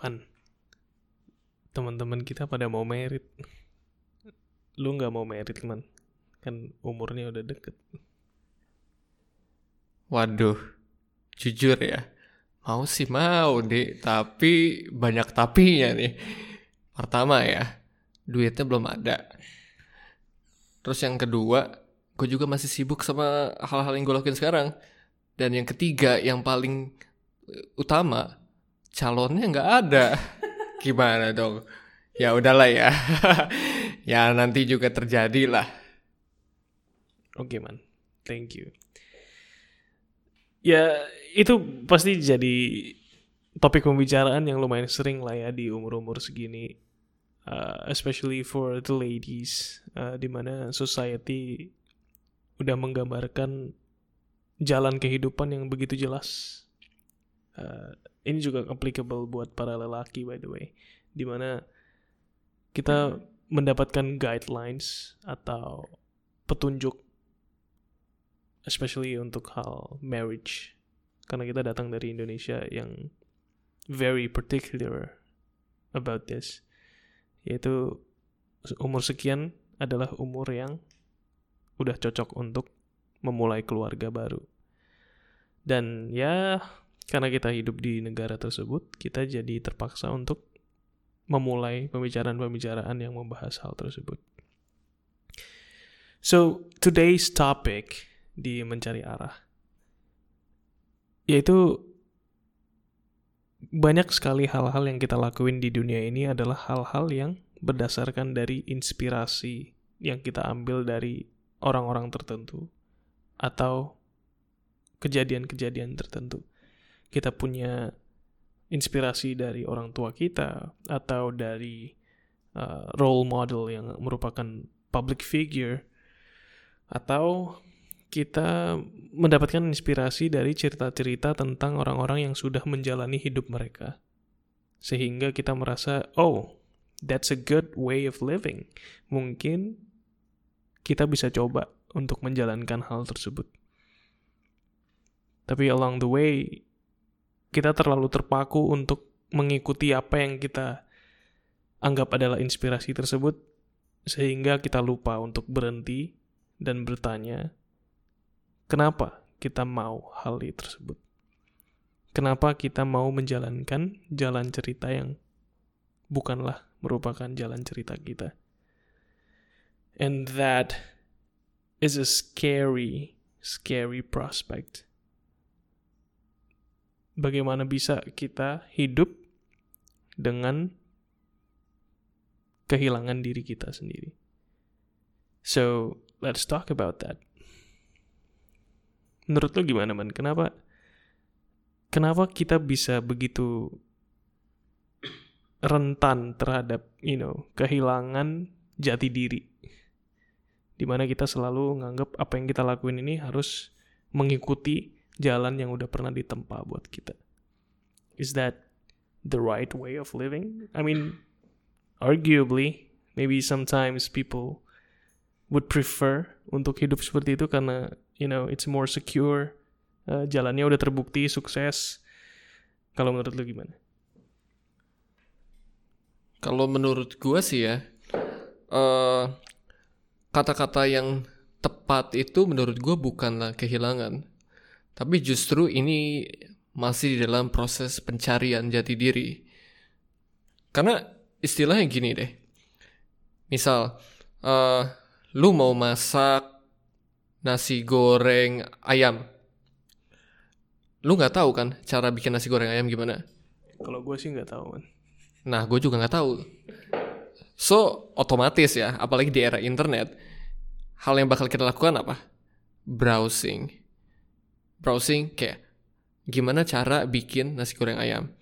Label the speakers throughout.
Speaker 1: Man, teman-teman kita pada mau merit. Lu nggak mau merit, man. Kan umurnya udah deket.
Speaker 2: Waduh, jujur ya. Mau sih mau, deh. Tapi banyak tapinya nih. Pertama ya, duitnya belum ada. Terus yang kedua, gue juga masih sibuk sama hal-hal yang gue lakuin sekarang. Dan yang ketiga, yang paling utama, calonnya nggak ada. Gimana dong? Ya udahlah ya. ya nanti juga terjadi lah.
Speaker 1: Oke man, thank you. Ya itu pasti jadi topik pembicaraan yang lumayan sering lah ya di umur-umur segini. Uh, especially for the ladies, uh, di mana society udah menggambarkan jalan kehidupan yang begitu jelas. Uh, ini juga applicable buat para lelaki by the way, di mana kita mendapatkan guidelines atau petunjuk especially untuk hal marriage. Karena kita datang dari Indonesia yang very particular about this yaitu umur sekian adalah umur yang udah cocok untuk memulai keluarga baru. Dan ya karena kita hidup di negara tersebut kita jadi terpaksa untuk memulai pembicaraan-pembicaraan yang membahas hal tersebut. So, today's topic di mencari arah yaitu banyak sekali hal-hal yang kita lakuin di dunia ini adalah hal-hal yang berdasarkan dari inspirasi yang kita ambil dari orang-orang tertentu atau kejadian-kejadian tertentu. Kita punya inspirasi dari orang tua kita atau dari uh, role model yang merupakan public figure atau kita mendapatkan inspirasi dari cerita-cerita tentang orang-orang yang sudah menjalani hidup mereka. Sehingga kita merasa oh that's a good way of living. Mungkin kita bisa coba untuk menjalankan hal tersebut. Tapi along the way kita terlalu terpaku untuk mengikuti apa yang kita anggap adalah inspirasi tersebut, sehingga kita lupa untuk berhenti dan bertanya, kenapa kita mau hal itu tersebut? Kenapa kita mau menjalankan jalan cerita yang bukanlah merupakan jalan cerita kita? And that is a scary, scary prospect bagaimana bisa kita hidup dengan kehilangan diri kita sendiri. So, let's talk about that. Menurut lo gimana, Man? Kenapa kenapa kita bisa begitu rentan terhadap, you know, kehilangan jati diri? Di mana kita selalu nganggap apa yang kita lakuin ini harus mengikuti jalan yang udah pernah ditempa buat kita. Is that the right way of living? I mean, arguably, maybe sometimes people would prefer untuk hidup seperti itu karena you know it's more secure, uh, jalannya udah terbukti sukses. Kalau menurut lu gimana?
Speaker 2: Kalau menurut gua sih ya, uh, kata-kata yang tepat itu menurut gua bukanlah kehilangan, tapi justru ini masih di dalam proses pencarian jati diri. Karena istilahnya gini deh. Misal, uh, lu mau masak nasi goreng ayam. Lu nggak tahu kan cara bikin nasi goreng ayam gimana?
Speaker 1: Kalau gue sih nggak tahu kan.
Speaker 2: Nah, gue juga nggak tahu. So, otomatis ya, apalagi di era internet, hal yang bakal kita lakukan apa? Browsing browsing kayak gimana cara bikin nasi goreng ayam.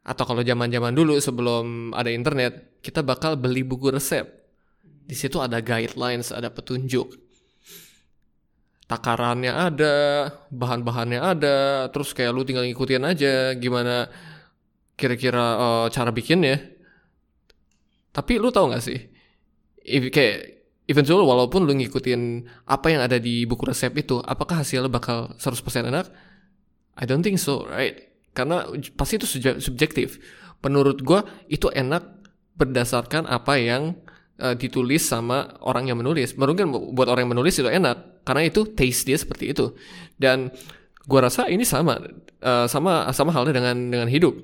Speaker 2: Atau kalau zaman-zaman dulu sebelum ada internet, kita bakal beli buku resep. Di situ ada guidelines, ada petunjuk. Takarannya ada, bahan-bahannya ada, terus kayak lu tinggal ngikutin aja gimana kira-kira uh, cara bikinnya. Tapi lu tau gak sih? If, kayak eventually walaupun lu ngikutin apa yang ada di buku resep itu, apakah hasilnya bakal 100% enak? I don't think so, right? Karena pasti itu subjektif. menurut gue itu enak berdasarkan apa yang uh, ditulis sama orang yang menulis. Mungkin buat orang yang menulis itu enak karena itu taste dia seperti itu. Dan gue rasa ini sama uh, sama sama halnya dengan dengan hidup.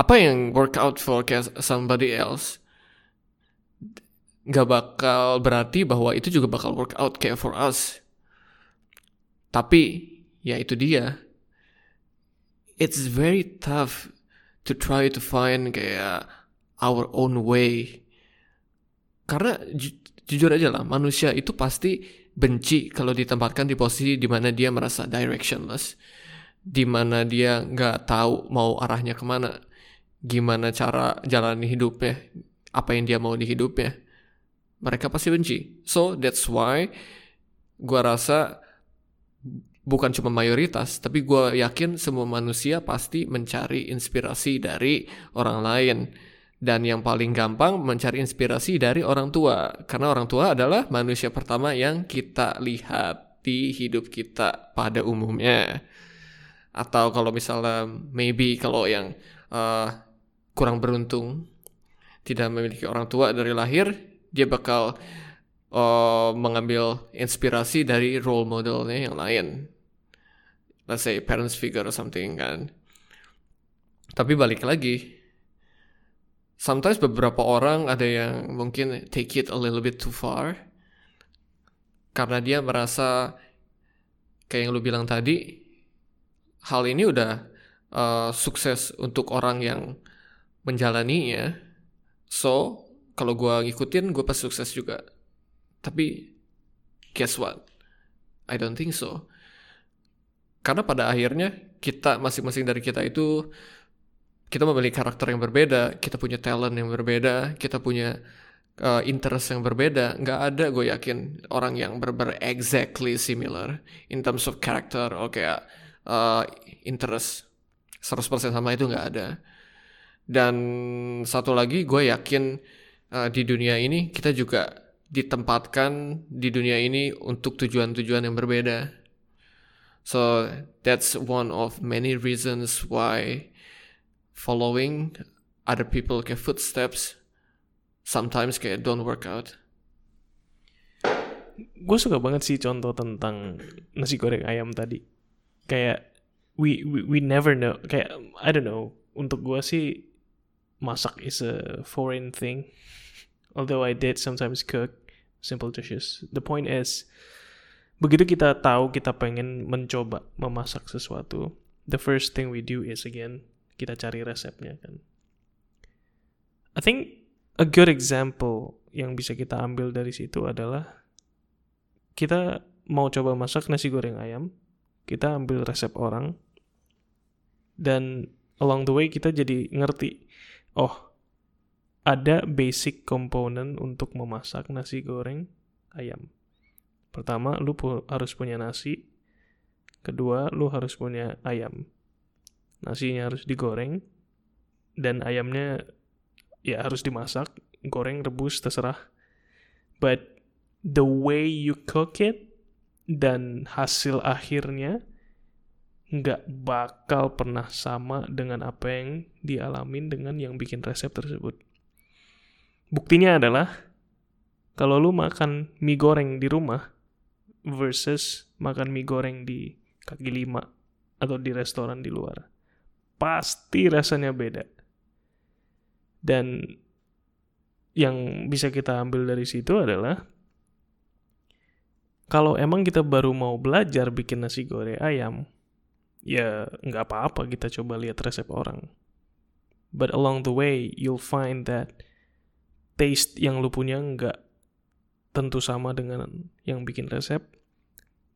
Speaker 2: Apa yang work out for somebody else nggak bakal berarti bahwa itu juga bakal work out kayak for us. Tapi ya itu dia. It's very tough to try to find kayak our own way. Karena ju jujur aja lah, manusia itu pasti benci kalau ditempatkan di posisi di mana dia merasa directionless, di mana dia nggak tahu mau arahnya ke mana, gimana cara jalani hidupnya, apa yang dia mau di hidupnya mereka pasti benci. So that's why gue rasa bukan cuma mayoritas, tapi gue yakin semua manusia pasti mencari inspirasi dari orang lain. Dan yang paling gampang mencari inspirasi dari orang tua, karena orang tua adalah manusia pertama yang kita lihat di hidup kita pada umumnya. Atau kalau misalnya maybe kalau yang uh, kurang beruntung tidak memiliki orang tua dari lahir, dia bakal uh, mengambil inspirasi dari role modelnya yang lain. Let's say parents figure or something kan. Tapi balik lagi, sometimes beberapa orang ada yang mungkin take it a little bit too far karena dia merasa kayak yang lu bilang tadi hal ini udah uh, sukses untuk orang yang menjalaninya so kalau gue ngikutin gue pasti sukses juga. Tapi guess what? I don't think so. Karena pada akhirnya kita masing-masing dari kita itu kita memiliki karakter yang berbeda kita punya talent yang berbeda kita punya uh, interest yang berbeda. Nggak ada gue yakin orang yang ber-ber exactly similar in terms of character. Oke kayak uh, interest 100% sama itu nggak ada. Dan satu lagi gue yakin uh, di dunia ini kita juga ditempatkan di dunia ini untuk tujuan-tujuan yang berbeda. So that's one of many reasons why following other people kayak footsteps sometimes kayak don't work out.
Speaker 1: Gue suka banget sih contoh tentang nasi goreng ayam tadi. Kayak we we, we never know. Kayak I don't know. Untuk gue sih masak is a foreign thing. Although I did sometimes cook simple dishes. The point is, begitu kita tahu kita pengen mencoba memasak sesuatu, the first thing we do is again kita cari resepnya kan. I think a good example yang bisa kita ambil dari situ adalah kita mau coba masak nasi goreng ayam, kita ambil resep orang, dan along the way kita jadi ngerti oh ada basic komponen untuk memasak nasi goreng ayam. Pertama, lu pu harus punya nasi. Kedua, lu harus punya ayam. Nasinya harus digoreng dan ayamnya ya harus dimasak, goreng, rebus, terserah. But the way you cook it dan hasil akhirnya nggak bakal pernah sama dengan apa yang dialamin dengan yang bikin resep tersebut. Buktinya adalah kalau lu makan mie goreng di rumah versus makan mie goreng di kaki lima atau di restoran di luar, pasti rasanya beda. Dan yang bisa kita ambil dari situ adalah kalau emang kita baru mau belajar bikin nasi goreng ayam, ya nggak apa-apa kita coba lihat resep orang. But along the way, you'll find that taste yang lu punya nggak tentu sama dengan yang bikin resep,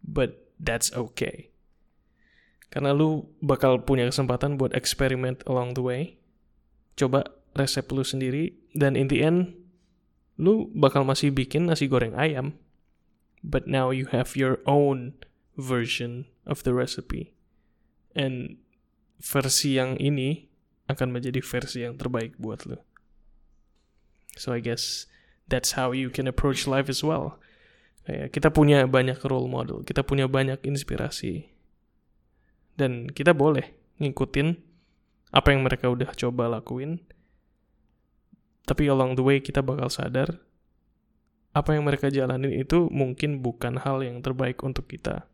Speaker 1: but that's okay. Karena lu bakal punya kesempatan buat eksperimen along the way. Coba resep lu sendiri, dan in the end, lu bakal masih bikin nasi goreng ayam. But now you have your own version of the recipe. And versi yang ini akan menjadi versi yang terbaik buat lo. So I guess that's how you can approach life as well. Kayak kita punya banyak role model, kita punya banyak inspirasi. Dan kita boleh ngikutin apa yang mereka udah coba lakuin. Tapi along the way kita bakal sadar apa yang mereka jalanin itu mungkin bukan hal yang terbaik untuk kita.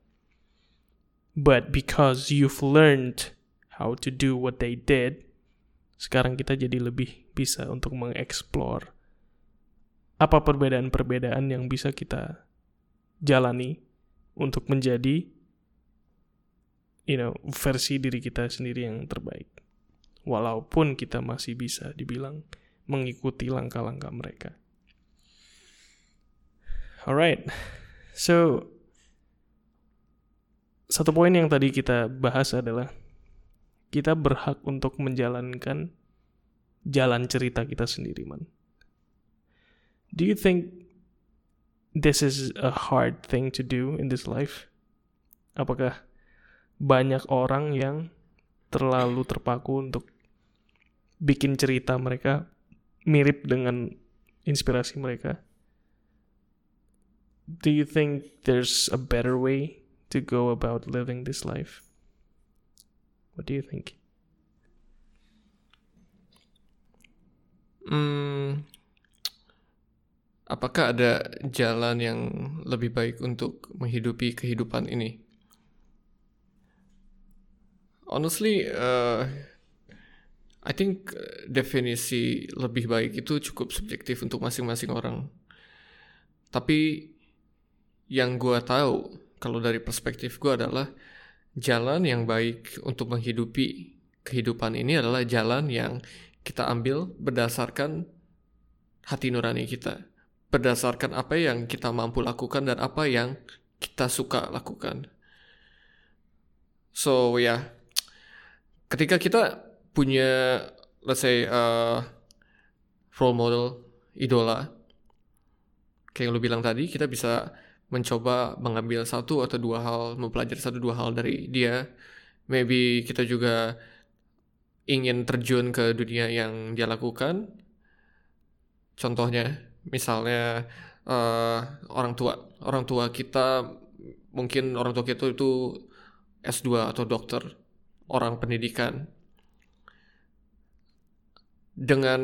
Speaker 1: But because you've learned how to do what they did, sekarang kita jadi lebih bisa untuk mengeksplor apa perbedaan-perbedaan yang bisa kita jalani untuk menjadi you know versi diri kita sendiri yang terbaik. Walaupun kita masih bisa dibilang mengikuti langkah-langkah mereka. Alright, so satu poin yang tadi kita bahas adalah kita berhak untuk menjalankan jalan cerita kita sendiri, man. Do you think this is a hard thing to do in this life? Apakah banyak orang yang terlalu terpaku untuk bikin cerita mereka mirip dengan inspirasi mereka? Do you think there's a better way to go about living this life? What do you think?
Speaker 2: Hmm, apakah ada jalan yang lebih baik untuk menghidupi kehidupan ini? Honestly, uh, I think definisi lebih baik itu cukup subjektif untuk masing-masing orang. Tapi yang gue tahu kalau dari perspektif gue adalah jalan yang baik untuk menghidupi kehidupan ini adalah jalan yang kita ambil berdasarkan hati nurani kita, berdasarkan apa yang kita mampu lakukan dan apa yang kita suka lakukan. So ya, yeah, ketika kita punya, let's say, uh, role model, idola, kayak yang lu bilang tadi, kita bisa mencoba mengambil satu atau dua hal, mempelajari satu dua hal dari dia. Maybe kita juga ingin terjun ke dunia yang dia lakukan. Contohnya, misalnya uh, orang tua, orang tua kita mungkin orang tua kita itu S2 atau dokter, orang pendidikan. Dengan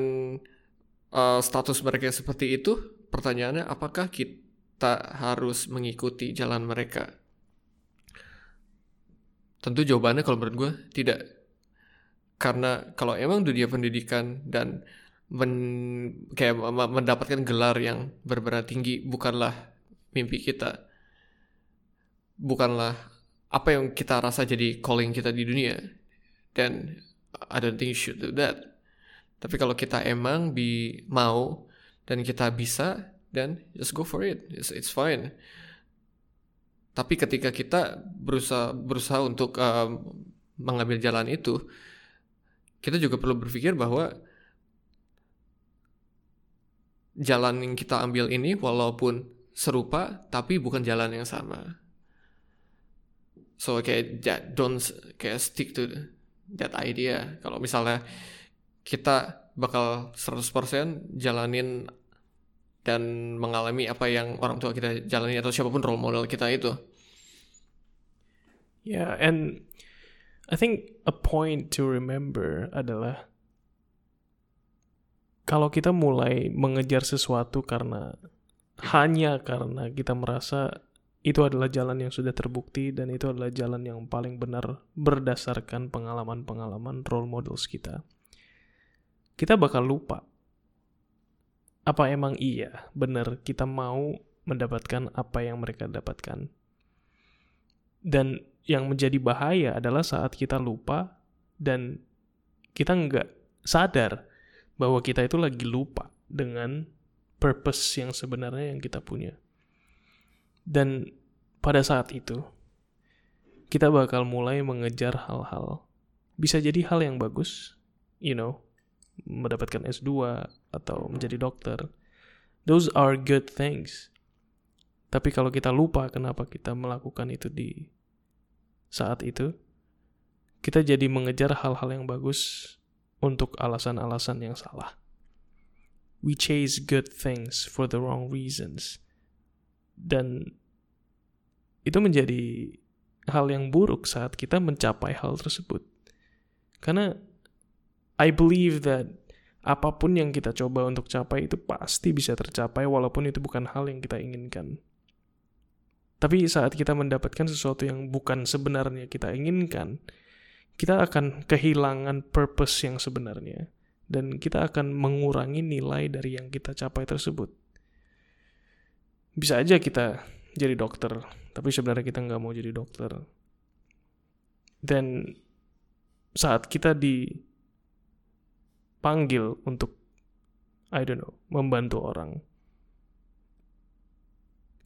Speaker 2: uh, status mereka seperti itu, pertanyaannya apakah kita tak harus mengikuti jalan mereka? Tentu jawabannya kalau menurut gue tidak. Karena kalau emang dunia pendidikan dan men, kayak mendapatkan gelar yang berberat tinggi bukanlah mimpi kita. Bukanlah apa yang kita rasa jadi calling kita di dunia. Dan I don't think you should do that. Tapi kalau kita emang bi mau dan kita bisa dan just go for it. It's, it's fine. Tapi ketika kita berusaha berusaha untuk um, mengambil jalan itu kita juga perlu berpikir bahwa jalan yang kita ambil ini walaupun serupa tapi bukan jalan yang sama. So kayak don't kayak stick to that idea. Kalau misalnya kita bakal 100% jalanin dan mengalami apa yang orang tua kita jalani atau siapa pun role model kita itu.
Speaker 1: Yeah, and I think a point to remember adalah kalau kita mulai mengejar sesuatu karena hanya karena kita merasa itu adalah jalan yang sudah terbukti dan itu adalah jalan yang paling benar berdasarkan pengalaman-pengalaman role models kita. Kita bakal lupa apa emang iya benar kita mau mendapatkan apa yang mereka dapatkan? Dan yang menjadi bahaya adalah saat kita lupa dan kita nggak sadar bahwa kita itu lagi lupa dengan purpose yang sebenarnya yang kita punya. Dan pada saat itu, kita bakal mulai mengejar hal-hal. Bisa jadi hal yang bagus, you know, mendapatkan S2 atau menjadi dokter. Those are good things. Tapi kalau kita lupa kenapa kita melakukan itu di saat itu, kita jadi mengejar hal-hal yang bagus untuk alasan-alasan yang salah. We chase good things for the wrong reasons. Dan itu menjadi hal yang buruk saat kita mencapai hal tersebut. Karena I believe that apa pun yang kita coba untuk capai itu pasti bisa tercapai walaupun itu bukan hal yang kita inginkan. Tapi saat kita mendapatkan sesuatu yang bukan sebenarnya kita inginkan, kita akan kehilangan purpose yang sebenarnya dan kita akan mengurangi nilai dari yang kita capai tersebut. Bisa aja kita jadi dokter, tapi sebenarnya kita nggak mau jadi dokter. Dan saat kita dipanggil untuk, I don't know, membantu orang,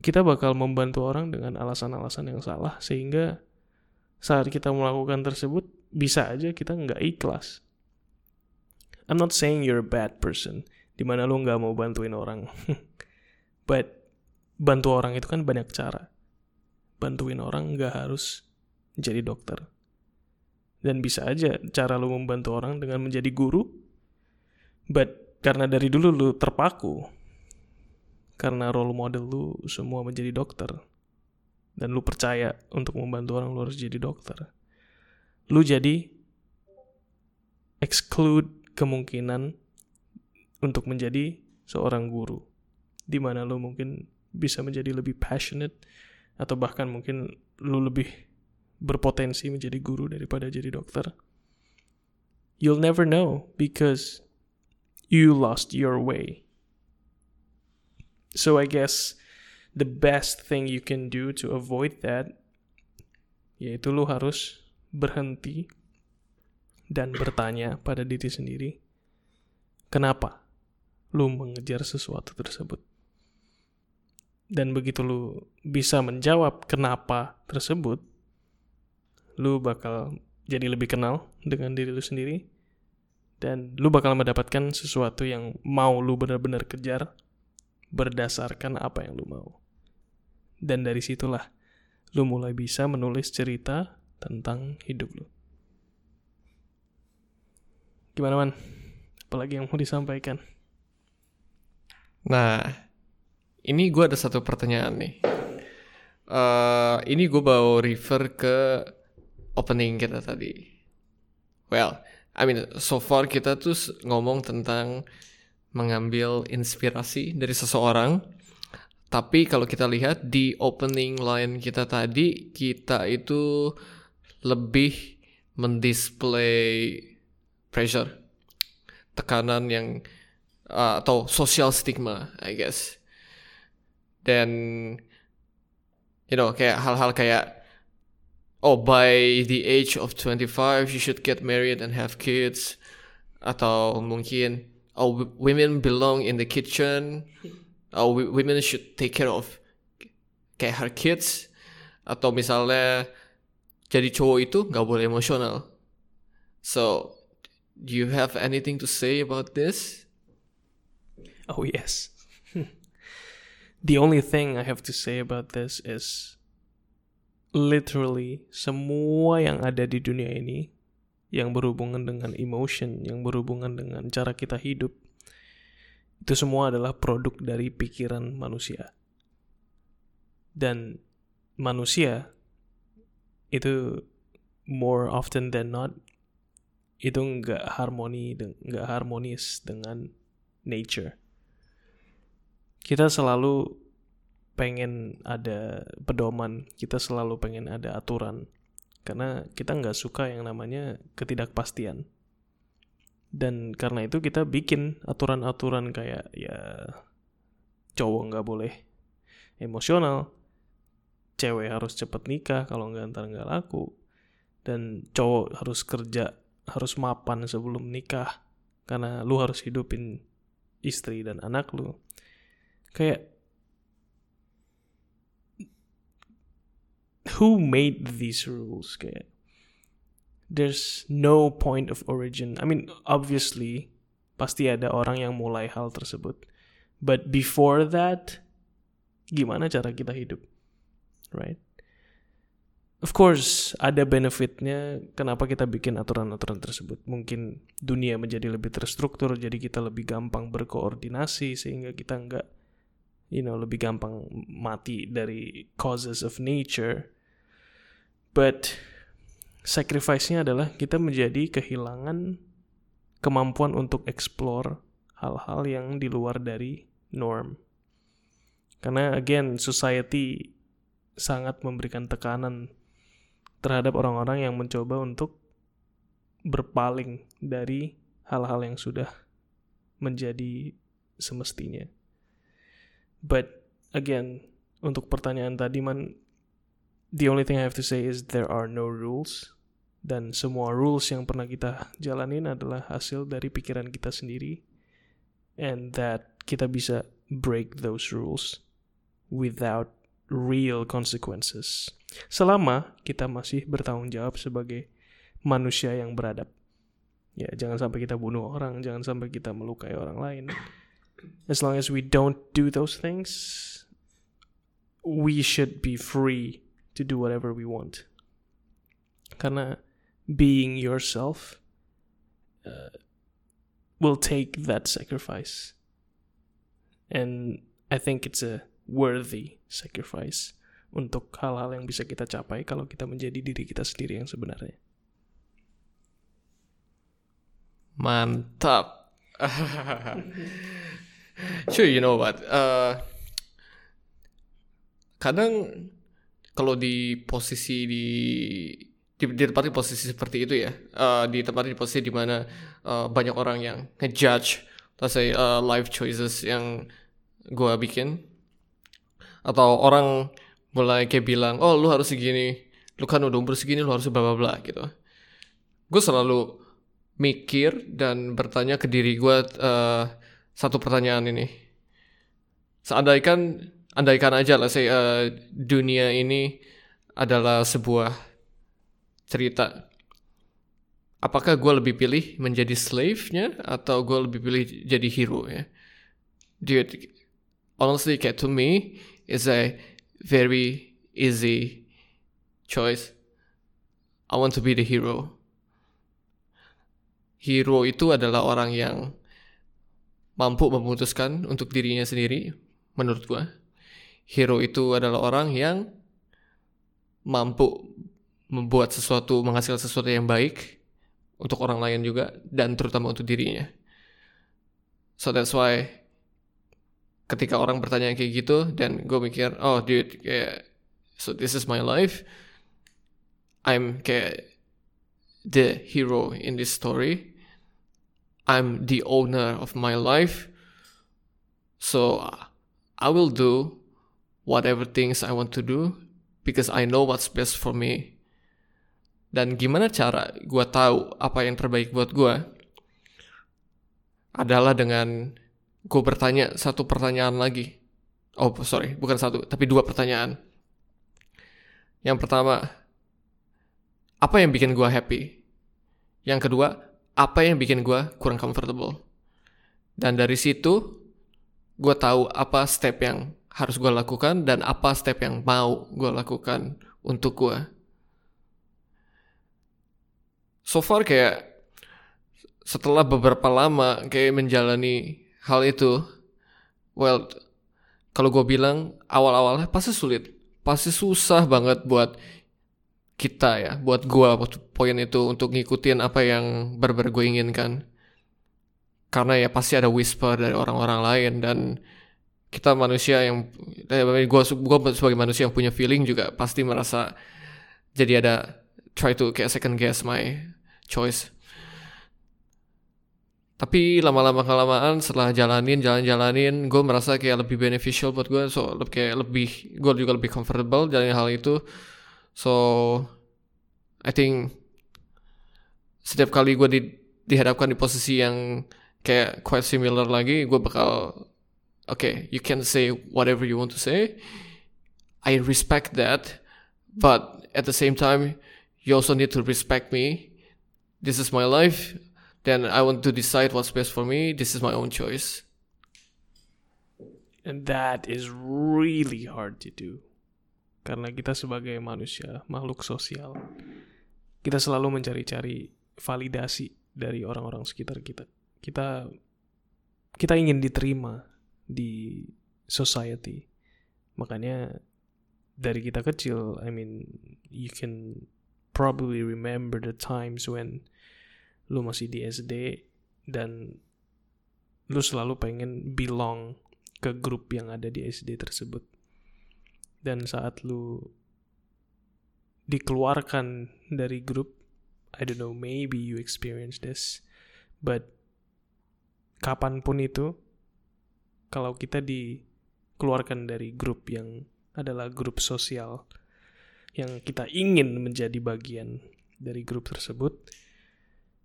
Speaker 1: kita bakal membantu orang dengan alasan-alasan yang salah sehingga saat kita melakukan tersebut bisa aja kita nggak ikhlas. I'm not saying you're a bad person, di mana lo nggak mau bantuin orang. But bantu orang itu kan banyak cara. Bantuin orang nggak harus jadi dokter. Dan bisa aja cara lo membantu orang dengan menjadi guru. But karena dari dulu lo terpaku karena role model lu semua menjadi dokter dan lu percaya untuk membantu orang lu harus jadi dokter lu jadi exclude kemungkinan untuk menjadi seorang guru di mana lu mungkin bisa menjadi lebih passionate atau bahkan mungkin lu lebih berpotensi menjadi guru daripada jadi dokter. You'll never know because you lost your way So I guess the best thing you can do to avoid that yaitu lu harus berhenti dan bertanya pada diri sendiri kenapa lu mengejar sesuatu tersebut. Dan begitu lu bisa menjawab kenapa tersebut, lu bakal jadi lebih kenal dengan diri lu sendiri dan lu bakal mendapatkan sesuatu yang mau lu benar-benar kejar berdasarkan apa yang lu mau. Dan dari situlah lu mulai bisa menulis cerita tentang hidup lu. Gimana man? Apalagi yang mau disampaikan?
Speaker 2: Nah, ini gue ada satu pertanyaan nih. Uh, ini gue bawa refer ke opening kita tadi. Well, I mean, so far kita tuh ngomong tentang mengambil inspirasi dari seseorang. Tapi kalau kita lihat di opening line kita tadi, kita itu lebih mendisplay pressure, tekanan yang uh, atau social stigma, I guess. Dan you know kayak hal-hal kayak oh by the age of 25 you should get married and have kids. Atau mungkin oh women belong in the kitchen. Oh women should take care of kayak her kids. Atau misalnya jadi cowok itu nggak boleh emosional. So do you have anything to say about this?
Speaker 1: Oh yes. The only thing I have to say about this is literally semua yang ada di dunia ini yang berhubungan dengan emotion, yang berhubungan dengan cara kita hidup, itu semua adalah produk dari pikiran manusia. Dan manusia itu more often than not itu nggak harmoni, nggak harmonis dengan nature. Kita selalu pengen ada pedoman, kita selalu pengen ada aturan. Karena kita nggak suka yang namanya ketidakpastian. Dan karena itu kita bikin aturan-aturan kayak ya cowok nggak boleh emosional cewek harus cepet nikah kalau nggak ntar nggak laku dan cowok harus kerja harus mapan sebelum nikah karena lu harus hidupin istri dan anak lu. Kayak who made these rules kayak there's no point of origin. I mean obviously pasti ada orang yang mulai hal tersebut. But before that gimana cara kita hidup? Right? Of course, ada benefitnya kenapa kita bikin aturan-aturan tersebut. Mungkin dunia menjadi lebih terstruktur, jadi kita lebih gampang berkoordinasi sehingga kita nggak, you know, lebih gampang mati dari causes of nature. But sacrifice-nya adalah kita menjadi kehilangan kemampuan untuk explore hal-hal yang di luar dari norm. Karena again, society sangat memberikan tekanan terhadap orang-orang yang mencoba untuk berpaling dari hal-hal yang sudah menjadi semestinya. But again, untuk pertanyaan tadi man, the only thing I have to say is there are no rules dan semua rules yang pernah kita jalanin adalah hasil dari pikiran kita sendiri and that kita bisa break those rules without real consequences. Selama kita masih bertanggung jawab sebagai manusia yang beradab. Ya, jangan sampai kita bunuh orang, jangan sampai kita melukai orang lain. As long as we don't do those things, we should be free to do whatever we want. Karena being yourself uh, will take that sacrifice. And I think it's a worthy sacrifice untuk hal-hal yang bisa kita capai kalau kita menjadi diri kita sendiri yang sebenarnya.
Speaker 2: Mantap. sure, you know what? Uh, kadang kalau di posisi di di, di tempat di posisi seperti itu ya, uh, di tempat di posisi di mana uh, banyak orang yang ngejudge, let's say uh, life choices yang gue bikin, atau orang mulai kayak bilang, oh lu harus segini, lu kan udah umur segini, lu harus bla bla bla gitu. Gue selalu mikir dan bertanya ke diri gue uh, satu pertanyaan ini. Seandainya andaikan aja lah saya uh, dunia ini adalah sebuah cerita. Apakah gue lebih pilih menjadi slave-nya atau gue lebih pilih jadi hero ya? Dude honestly kayak to me is a very easy choice. I want to be the hero. Hero itu adalah orang yang mampu memutuskan untuk dirinya sendiri menurut gue hero itu adalah orang yang mampu membuat sesuatu, menghasilkan sesuatu yang baik untuk orang lain juga dan terutama untuk dirinya. So that's why ketika orang bertanya kayak gitu dan gue mikir, oh dude, kayak so this is my life. I'm kayak the hero in this story. I'm the owner of my life. So I will do whatever things I want to do because I know what's best for me. Dan gimana cara gue tahu apa yang terbaik buat gue? Adalah dengan gue bertanya satu pertanyaan lagi. Oh sorry, bukan satu, tapi dua pertanyaan. Yang pertama, apa yang bikin gue happy? Yang kedua, apa yang bikin gue kurang comfortable? Dan dari situ, gue tahu apa step yang harus gue lakukan dan apa step yang mau gue lakukan untuk gue. So far kayak setelah beberapa lama kayak menjalani hal itu, well, kalau gue bilang awal-awalnya pasti sulit, pasti susah banget buat kita ya, buat gue poin itu untuk ngikutin apa yang benar-benar gue inginkan. Karena ya pasti ada whisper dari orang-orang lain dan kita manusia yang eh, gue gue sebagai manusia yang punya feeling juga pasti merasa jadi ada try to kayak second guess my choice. Tapi lama-lama kelamaan setelah jalanin jalan-jalanin gue merasa kayak lebih beneficial buat gue so kayak lebih gue juga lebih comfortable jalanin hal itu. So I think setiap kali gue di, dihadapkan di posisi yang kayak quite similar lagi gue bakal okay, you can say whatever you want to say. I respect that, but at the same time, you also need to respect me. This is my life. Then I want to decide what's best for me. This is my own choice.
Speaker 1: And that is really hard to do. Karena kita sebagai manusia, makhluk sosial, kita selalu mencari-cari validasi dari orang-orang sekitar kita. Kita kita ingin diterima di society. Makanya dari kita kecil, I mean, you can probably remember the times when lu masih di SD dan lu selalu pengen belong ke grup yang ada di SD tersebut. Dan saat lu dikeluarkan dari grup, I don't know, maybe you experience this, but kapan pun itu, kalau kita dikeluarkan dari grup yang adalah grup sosial yang kita ingin menjadi bagian dari grup tersebut,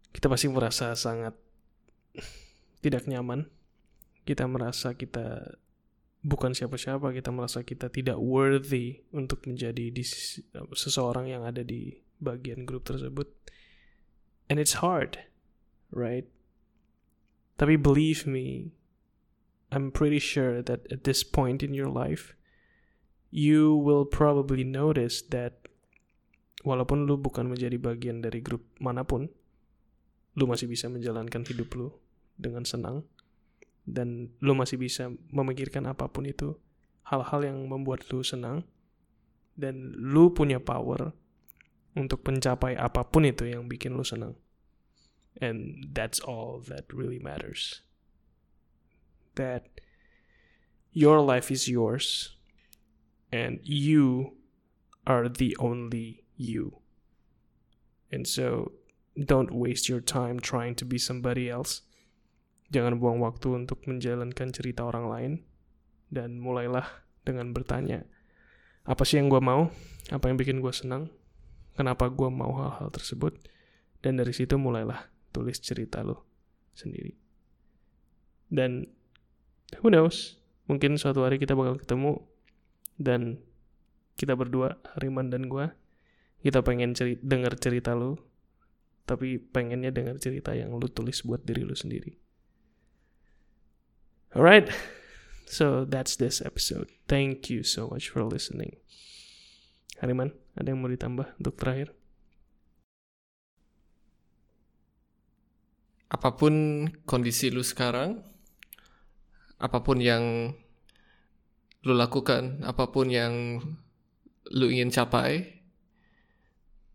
Speaker 1: kita pasti merasa sangat tidak nyaman. Kita merasa kita bukan siapa-siapa, kita merasa kita tidak worthy untuk menjadi di, seseorang yang ada di bagian grup tersebut. And it's hard, right? Tapi believe me, I'm pretty sure that at this point in your life, you will probably notice that walaupun lu bukan menjadi bagian dari grup mana pun, lu masih bisa menjalankan hidup lu dengan senang dan lu masih bisa memikirkan apa pun itu hal-hal yang membuat lu senang dan lu punya power untuk mencapai apa pun itu yang bikin lu senang. And that's all that really matters. That your life is yours and you are the only you. And so don't waste your time trying to be somebody else. Jangan buang waktu untuk menjalankan cerita orang lain dan mulailah dengan bertanya, apa sih yang gue mau? Apa yang bikin gue senang? Kenapa gue mau hal-hal tersebut? Dan dari situ mulailah tulis cerita lo sendiri. Dan who knows? Mungkin suatu hari kita bakal ketemu dan kita berdua Hariman dan gue kita pengen ceri denger cerita lu tapi pengennya denger cerita yang lu tulis buat diri lu sendiri. Alright so that's this episode. Thank you so much for listening. Hariman ada yang mau ditambah untuk terakhir?
Speaker 2: Apa pun kondisi lu sekarang apa pun yang lu lakukan, apa pun yang lu ingin capai,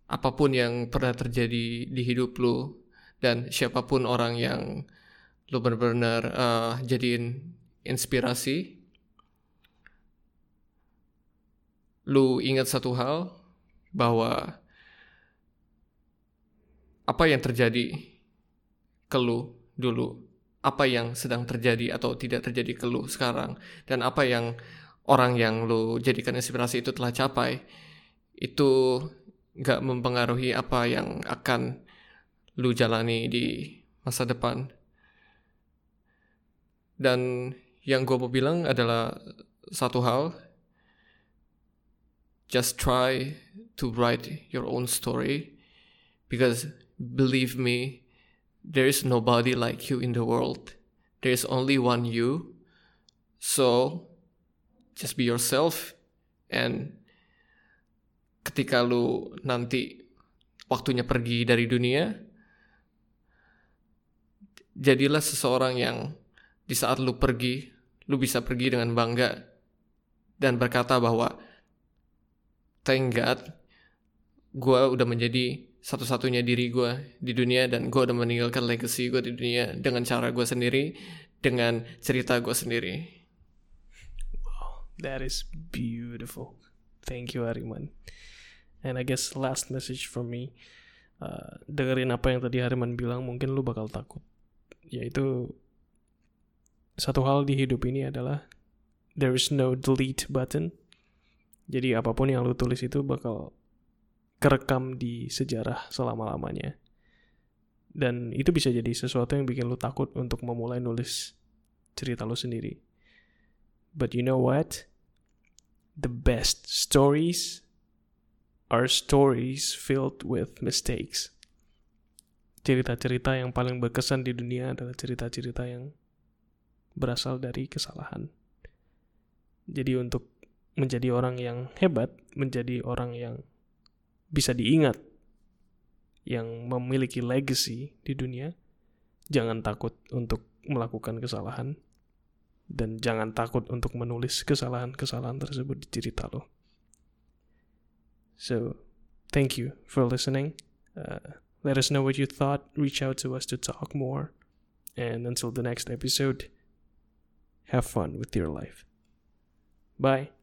Speaker 2: apa pun yang pernah terjadi di hidup lu, dan siapa pun orang yang lu benar-benar uh, jadiin inspirasi, lu ingat satu hal bahwa apa yang terjadi ke lu dulu apa yang sedang terjadi atau tidak terjadi ke lu sekarang dan apa yang orang yang lu jadikan inspirasi itu telah capai itu gak mempengaruhi apa yang akan lu jalani di masa depan. Dan yang gue mau bilang adalah satu hal just try to write your own story because believe me there is nobody like you in the world. There is only one you. So just be yourself and ketika lu nanti waktunya pergi dari dunia jadilah seseorang yang di saat lu pergi lu bisa pergi dengan bangga dan berkata bahwa thank God gue udah menjadi satu-satunya diri gue di dunia dan gue udah meninggalkan legacy gue di dunia dengan cara gue sendiri dengan cerita gue sendiri.
Speaker 1: Wow that is beautiful. Thank you Hariman. And I guess last message from me uh, dengerin apa yang tadi Hariman bilang mungkin lu bakal takut. Yaitu satu hal di hidup ini adalah there is no delete button. Jadi apa pun yang lu tulis itu bakal kerekam di sejarah selama-lamanya. Dan itu bisa jadi sesuatu yang bikin lu takut untuk memulai nulis cerita lu sendiri. But you know what? The best stories are stories filled with mistakes. Cerita-cerita yang paling berkesan di dunia adalah cerita-cerita yang berasal dari kesalahan. Jadi untuk menjadi orang yang hebat, menjadi orang yang bisa diingat yang memiliki legacy di dunia, jangan takut untuk melakukan kesalahan dan jangan takut untuk menulis kesalahan-kesalahan tersebut di cerita lo. So, thank you for listening. Uh, let us know what you thought. Reach out to us to talk more. And until the next episode, have fun with your life. Bye.